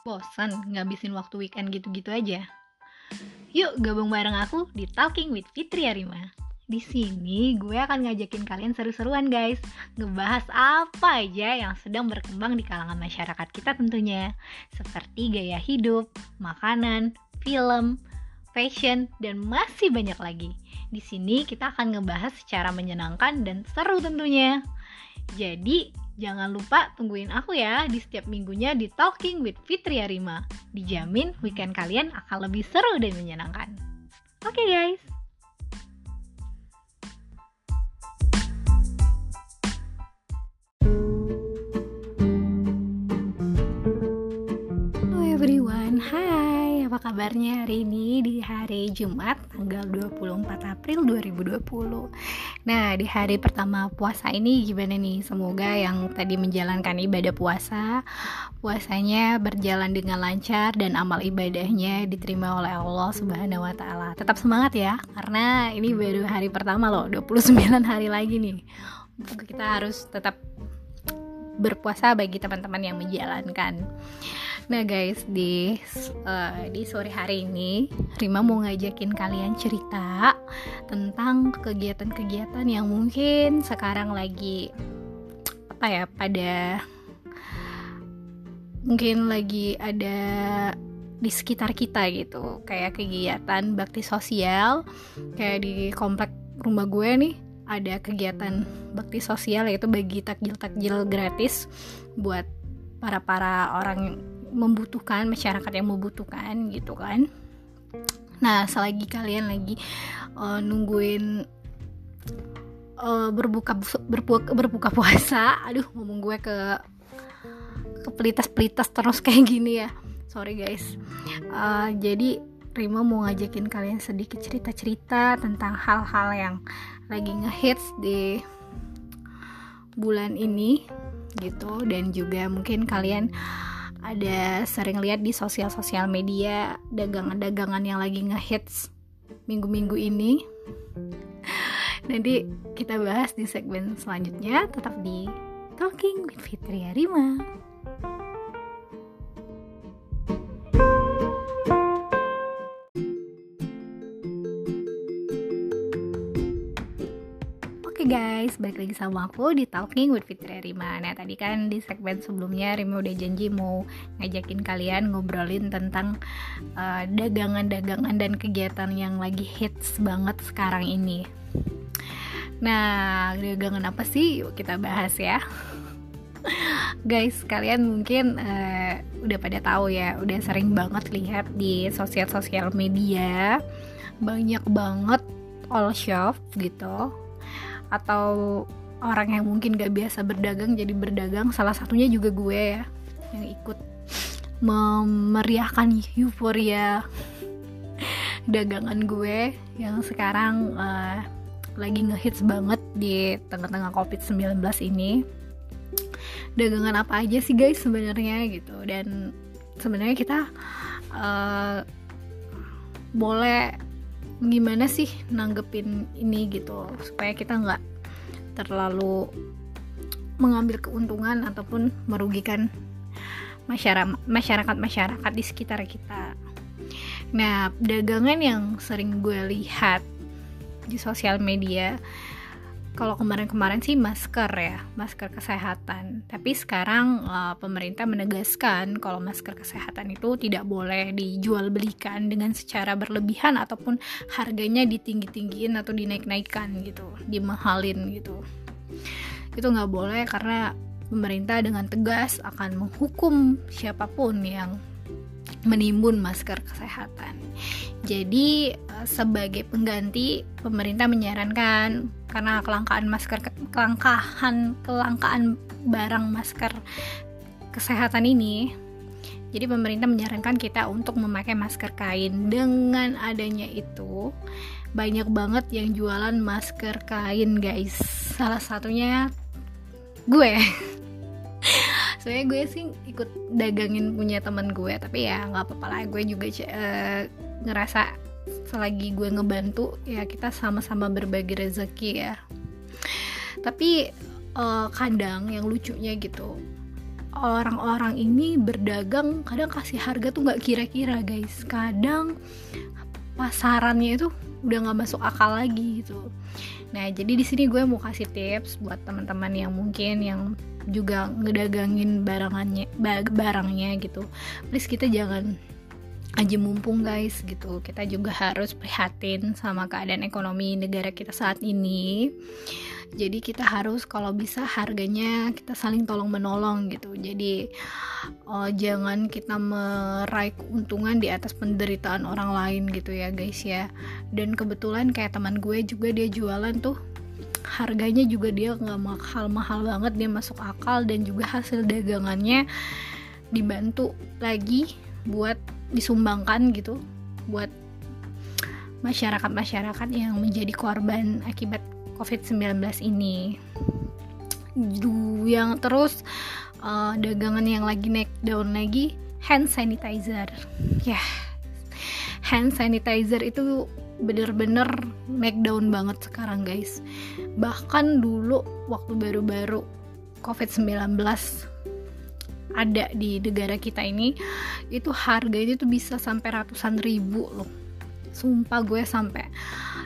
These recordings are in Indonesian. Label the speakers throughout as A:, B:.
A: Bosan ngabisin waktu weekend gitu-gitu aja? Yuk gabung bareng aku di Talking with Fitri Arima. Di sini gue akan ngajakin kalian seru-seruan guys, ngebahas apa aja yang sedang berkembang di kalangan masyarakat kita tentunya, seperti gaya hidup, makanan, film, fashion, dan masih banyak lagi. Di sini kita akan ngebahas secara menyenangkan dan seru tentunya. Jadi, jangan lupa tungguin aku ya di setiap minggunya di Talking with Fitri Arima. Dijamin weekend kalian akan lebih seru dan menyenangkan. Oke okay, guys. Hello everyone, hai apa kabarnya hari ini di hari Jumat tanggal 24 April 2020 Nah di hari pertama puasa ini gimana nih Semoga yang tadi menjalankan ibadah puasa Puasanya berjalan dengan lancar dan amal ibadahnya diterima oleh Allah Subhanahu Wa Taala. Tetap semangat ya Karena ini baru hari pertama loh 29 hari lagi nih Kita harus tetap berpuasa bagi teman-teman yang menjalankan. Nah guys di uh, di sore hari ini Rima mau ngajakin kalian cerita tentang kegiatan-kegiatan yang mungkin sekarang lagi apa ya pada mungkin lagi ada di sekitar kita gitu. Kayak kegiatan bakti sosial kayak di komplek rumah gue nih ada kegiatan bakti sosial yaitu bagi takjil-takjil gratis buat para-para orang yang membutuhkan masyarakat yang membutuhkan gitu kan. Nah selagi kalian lagi uh, nungguin uh, berbuka berbuka berbuka puasa aduh ngomong gue ke ke pelitas-pelitas terus kayak gini ya. Sorry guys. Uh, jadi Rima mau ngajakin kalian sedikit cerita-cerita tentang hal-hal yang lagi ngehits di bulan ini gitu. Dan juga mungkin kalian ada sering lihat di sosial-sosial media dagangan-dagangan yang lagi ngehits minggu-minggu ini nanti kita bahas di segmen selanjutnya tetap di Talking with Fitri Rima. Balik lagi sama aku di Talking with Fitri Rima. Nah tadi kan di segmen sebelumnya Rima udah janji mau ngajakin kalian ngobrolin tentang uh, dagangan-dagangan dan kegiatan yang lagi hits banget sekarang ini. Nah dagangan apa sih? Yuk kita bahas ya. Guys, kalian mungkin uh, udah pada tahu ya, udah sering banget lihat di sosial-sosial media banyak banget all shop gitu atau orang yang mungkin gak biasa berdagang jadi berdagang salah satunya juga gue ya yang ikut memeriahkan euforia dagangan gue yang sekarang uh, lagi ngehits banget di tengah-tengah covid-19 ini. Dagangan apa aja sih guys sebenarnya gitu. Dan sebenarnya kita uh, boleh gimana sih nanggepin ini gitu supaya kita nggak terlalu mengambil keuntungan ataupun merugikan masyarakat masyarakat di sekitar kita. Nah, dagangan yang sering gue lihat di sosial media kalau kemarin-kemarin sih masker ya, masker kesehatan. Tapi sekarang uh, pemerintah menegaskan kalau masker kesehatan itu tidak boleh dijual belikan dengan secara berlebihan ataupun harganya ditinggi-tinggiin atau dinaik-naikkan gitu, dimahalin gitu. Itu nggak boleh karena pemerintah dengan tegas akan menghukum siapa pun yang menimbun masker kesehatan. Jadi eh, sebagai pengganti pemerintah menyarankan karena kelangkaan masker kelangkaan kelangkaan barang masker kesehatan ini jadi pemerintah menyarankan kita untuk memakai masker kain. Dengan adanya itu banyak banget yang jualan masker kain guys. Salah satunya gue. Soalnya gue sih ikut dagangin punya temen gue tapi ya nggak apa-apa lah. Gue juga uh, ngerasa selagi gue ngebantu ya kita sama-sama berbagi rezeki ya. Tapi uh, kadang yang lucunya gitu orang-orang ini berdagang kadang kasih harga tuh nggak kira-kira guys. Kadang pasarannya itu udah nggak masuk akal lagi gitu. Nah jadi di sini gue mau kasih tips buat teman-teman yang mungkin yang juga ngedagangin barangannya barangnya gitu. Please kita jangan aja mumpung guys gitu. Kita juga harus prihatin sama keadaan ekonomi negara kita saat ini. Jadi kita harus kalau bisa harganya kita saling tolong menolong gitu. Jadi uh, jangan kita meraih keuntungan di atas penderitaan orang lain gitu ya guys ya. Dan kebetulan kayak teman gue juga dia jualan tuh. Harganya juga dia nggak mahal-mahal banget dia masuk akal dan juga hasil dagangannya dibantu lagi buat disumbangkan gitu buat masyarakat-masyarakat yang menjadi korban akibat COVID-19 ini. Yang terus uh, dagangan yang lagi naik daun lagi hand sanitizer. Ya. Yeah. Hand sanitizer itu bener-bener naik daun banget sekarang guys. Bahkan dulu waktu baru-baru COVID-19 ada di negara kita ini itu harganya tuh bisa sampai ratusan ribu loh. Sumpah gue sampai.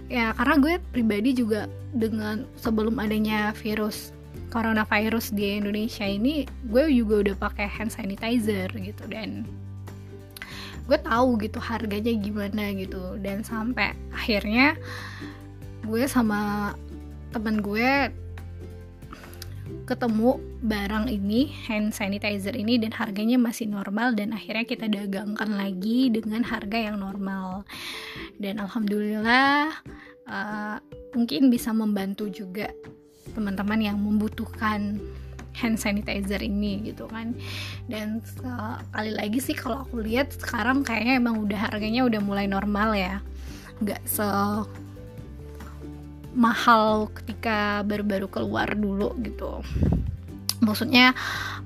A: Ya karena gue pribadi juga dengan sebelum adanya virus coronavirus di Indonesia ini gue juga udah pakai hand sanitizer gitu dan gue tahu gitu harganya gimana gitu. Dan sampai akhirnya gue sama temen gue ketemu barang ini hand sanitizer ini dan harganya masih normal dan akhirnya kita dagangkan lagi dengan harga yang normal. Dan alhamdulillah uh, mungkin bisa membantu juga teman-teman yang membutuhkan hand sanitizer ini gitu kan. Dan sekali lagi sih kalau aku lihat sekarang kayaknya emang udah harganya udah mulai normal ya. Nggak se mahal ketika baru-baru keluar dulu gitu. Maksudnya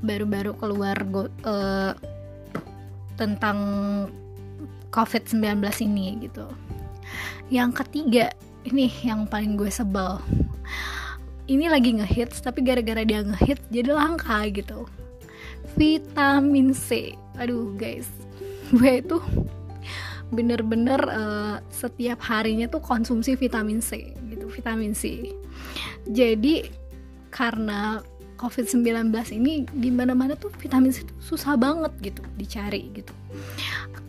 A: baru-baru keluar go, uh, tentang COVID-19 ini gitu. Yang ketiga ini yang paling gue sebel. Ini lagi ngehits tapi gara-gara dia ngehits jadi langka gitu. Vitamin C. Aduh guys. Gue itu bener-bener uh, setiap harinya tuh konsumsi vitamin C vitamin C. Jadi karena COVID-19 ini di mana-mana tuh vitamin C tuh susah banget gitu dicari gitu.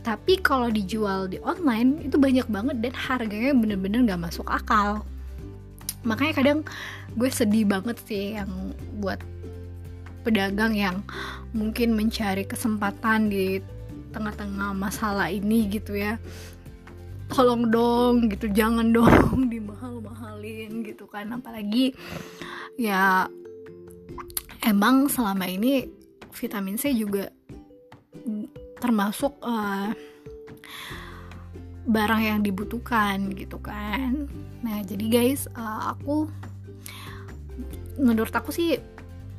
A: Tapi kalau dijual di online itu banyak banget dan harganya bener-bener gak masuk akal. Makanya kadang gue sedih banget sih yang buat pedagang yang mungkin mencari kesempatan di tengah-tengah masalah ini gitu ya. Tolong dong gitu jangan dong dimahal-mahalin gitu kan. Apalagi ya emang selama ini vitamin C juga termasuk uh, barang yang dibutuhkan gitu kan. Nah jadi guys uh, aku menurut aku sih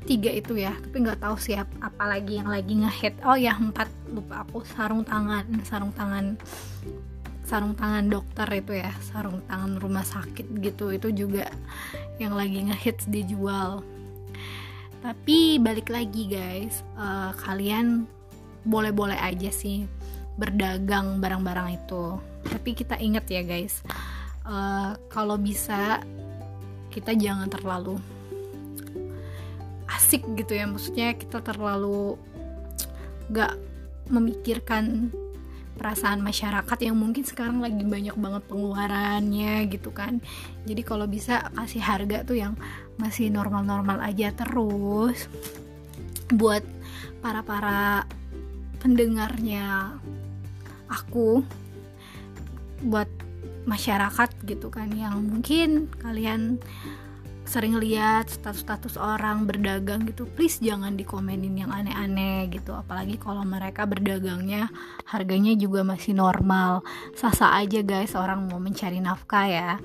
A: tiga itu ya tapi nggak tahu siap apalagi yang lagi ngehit. Oh ya empat lupa aku sarung tangan sarung tangan sarung tangan dokter itu ya sarung tangan rumah sakit gitu itu juga yang lagi ngehits dijual. Tapi balik lagi guys uh, kalian boleh-boleh aja sih berdagang barang-barang itu. Tapi kita ingat ya guys uh, kalau bisa kita jangan terlalu asik gitu ya. Maksudnya kita terlalu gak memikirkan perasaan masyarakat yang mungkin sekarang lagi banyak banget pengeluarannya gitu kan. Jadi kalau bisa kasih harga tuh yang masih normal-normal aja terus buat para para pendengarnya aku buat masyarakat gitu kan. Yang mungkin kalian sering lihat status-status orang berdagang gitu please jangan dikomenin yang aneh-aneh gitu. Apalagi kalau mereka berdagangnya harganya juga masih normal. Sasa aja guys orang mau mencari nafkah ya.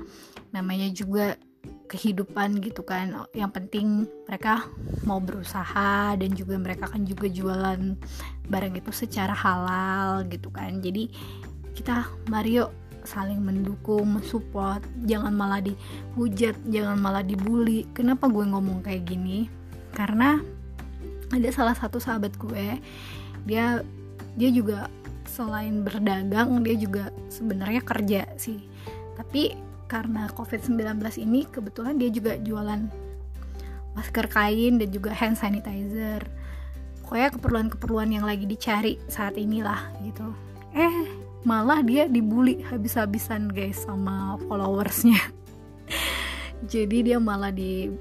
A: Namanya juga kehidupan gitu kan. Yang penting mereka mau berusaha dan juga mereka kan juga jualan barang itu secara halal gitu kan. Jadi kita Mario saling mendukung, mensupport, jangan malah dihujat, jangan malah dibully. Kenapa gue ngomong kayak gini? Karena ada salah satu sahabat gue dia dia juga selain berdagang dia juga sebenarnya kerja sih tapi karena covid-19 ini kebetulan dia juga jualan masker kain dan juga hand sanitizer pokoknya keperluan-keperluan yang lagi dicari saat inilah gitu eh malah dia dibully habis-habisan guys sama followersnya. Jadi dia malah di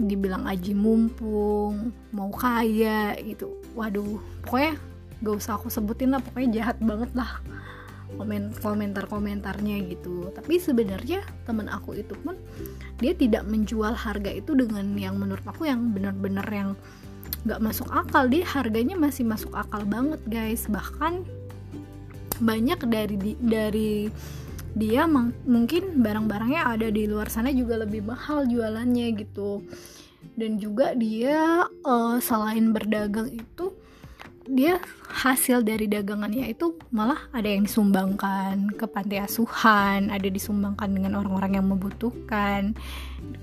A: dibilang aji mumpung mau kaya gitu. Waduh pokoknya gak usah aku sebutin lah pokoknya jahat banget lah komen komentar komentarnya gitu. Tapi sebenarnya temen aku itu pun dia tidak menjual harga itu dengan yang menurut aku yang benar-benar yang nggak masuk akal. Dia harganya masih masuk akal banget guys. Bahkan banyak dari dari dia mungkin barang-barangnya ada di luar sana juga lebih mahal jualannya gitu. Dan juga dia uh, selain berdagang itu dia hasil dari dagangannya itu malah ada yang disumbangkan ke panti asuhan ada disumbangkan dengan orang-orang yang membutuhkan.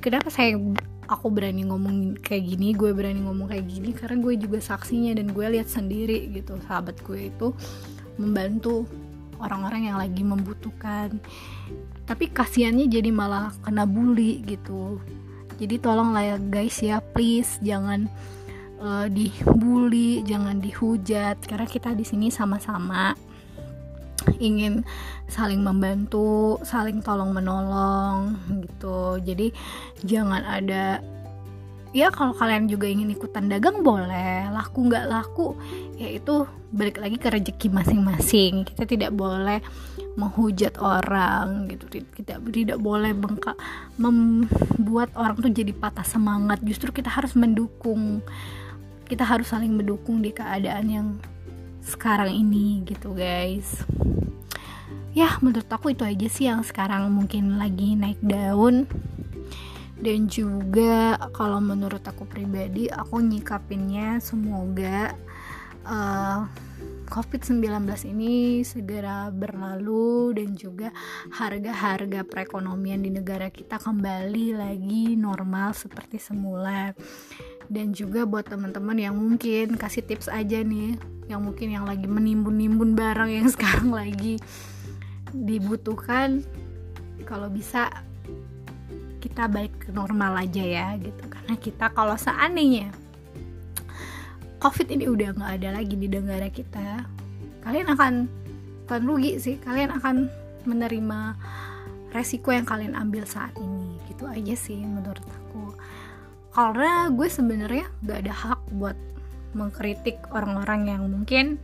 A: Kenapa saya aku berani ngomong kayak gini gue berani ngomong kayak gini? Karena gue juga saksinya dan gue lihat sendiri gitu sahabat gue itu membantu orang-orang yang lagi membutuhkan. Tapi kasihannya jadi malah kena bully gitu. Jadi tolonglah ya guys ya please jangan uh, dibully jangan dihujat. Karena kita di sini sama-sama ingin saling membantu, saling tolong menolong gitu. Jadi jangan ada ya kalau kalian juga ingin ikutan dagang boleh. Laku nggak laku ya itu balik lagi ke rezeki masing-masing. Kita tidak boleh menghujat orang gitu. Tidak tidak boleh bengkak membuat orang tuh jadi patah semangat. Justru kita harus mendukung. Kita harus saling mendukung di keadaan yang sekarang ini gitu guys. Ya menurut aku itu aja sih yang sekarang mungkin lagi naik daun dan juga kalau menurut aku pribadi aku nyikapinnya semoga uh, COVID-19 ini segera berlalu dan juga harga-harga perekonomian di negara kita kembali lagi normal seperti semula. Dan juga buat teman-teman yang mungkin kasih tips aja nih yang mungkin yang lagi menimbun-nimbun barang yang sekarang lagi dibutuhkan kalau bisa kita balik normal aja ya gitu. Karena kita kalau seandainya covid ini udah nggak ada lagi di negara kita kalian akan bukan rugi sih kalian akan menerima resiko yang kalian ambil saat ini. Gitu aja sih menurut aku. Karena gue sebenarnya nggak ada hak buat mengkritik orang-orang yang mungkin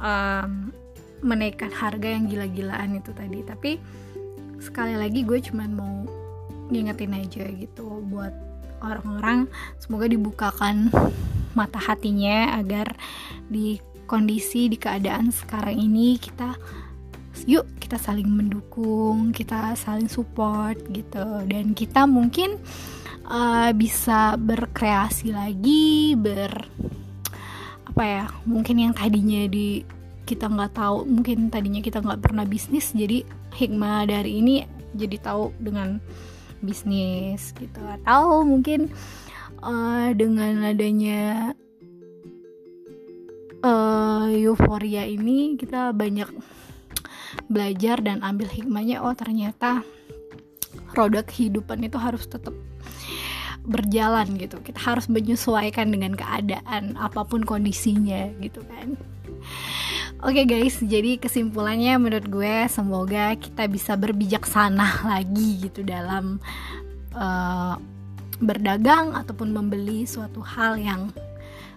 A: um, menaikkan harga yang gila-gilaan itu tadi. Tapi sekali lagi gue cuman mau ngingetin aja gitu buat orang-orang. Semoga dibukakan mata hatinya agar di kondisi di keadaan sekarang ini kita yuk kita saling mendukung kita saling support gitu. Dan kita mungkin uh, bisa berkreasi lagi ber apa ya mungkin yang tadinya di kita nggak tahu mungkin tadinya kita nggak pernah bisnis jadi hikmah dari ini jadi tahu dengan bisnis gitu. Atau mungkin uh, dengan adanya uh, euforia ini kita banyak belajar dan ambil hikmahnya oh ternyata roda kehidupan itu harus tetap berjalan gitu. Kita harus menyesuaikan dengan keadaan apa pun kondisinya gitu kan Oke okay guys, jadi kesimpulannya menurut gue semoga kita bisa berbijaksana lagi gitu dalam uh, berdagang ataupun membeli suatu hal yang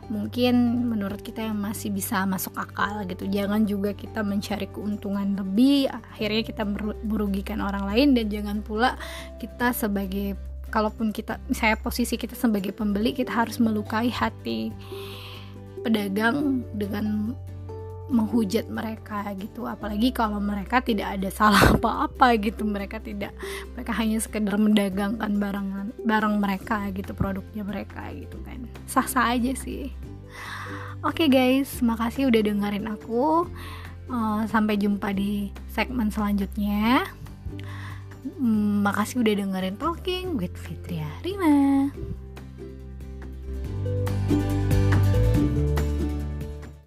A: mungkin menurut kita yang masih bisa masuk akal gitu. Jangan juga kita mencari keuntungan lebih, akhirnya kita merugikan orang lain dan jangan pula kita sebagai kalaupun kita misalnya posisi kita sebagai pembeli kita harus melukai hati pedagang dengan menghujat mereka gitu. Apalagi kalau mereka tidak ada salah apa-apa gitu. Mereka tidak mereka hanya sekedar mendagangkan barang barang mereka gitu produknya mereka gitu kan. Sah-sah aja sih. Oke okay guys. Makasih udah dengerin aku. Uh, sampai jumpa di segmen selanjutnya. Hmm, makasih udah dengerin talking with Fitria Rima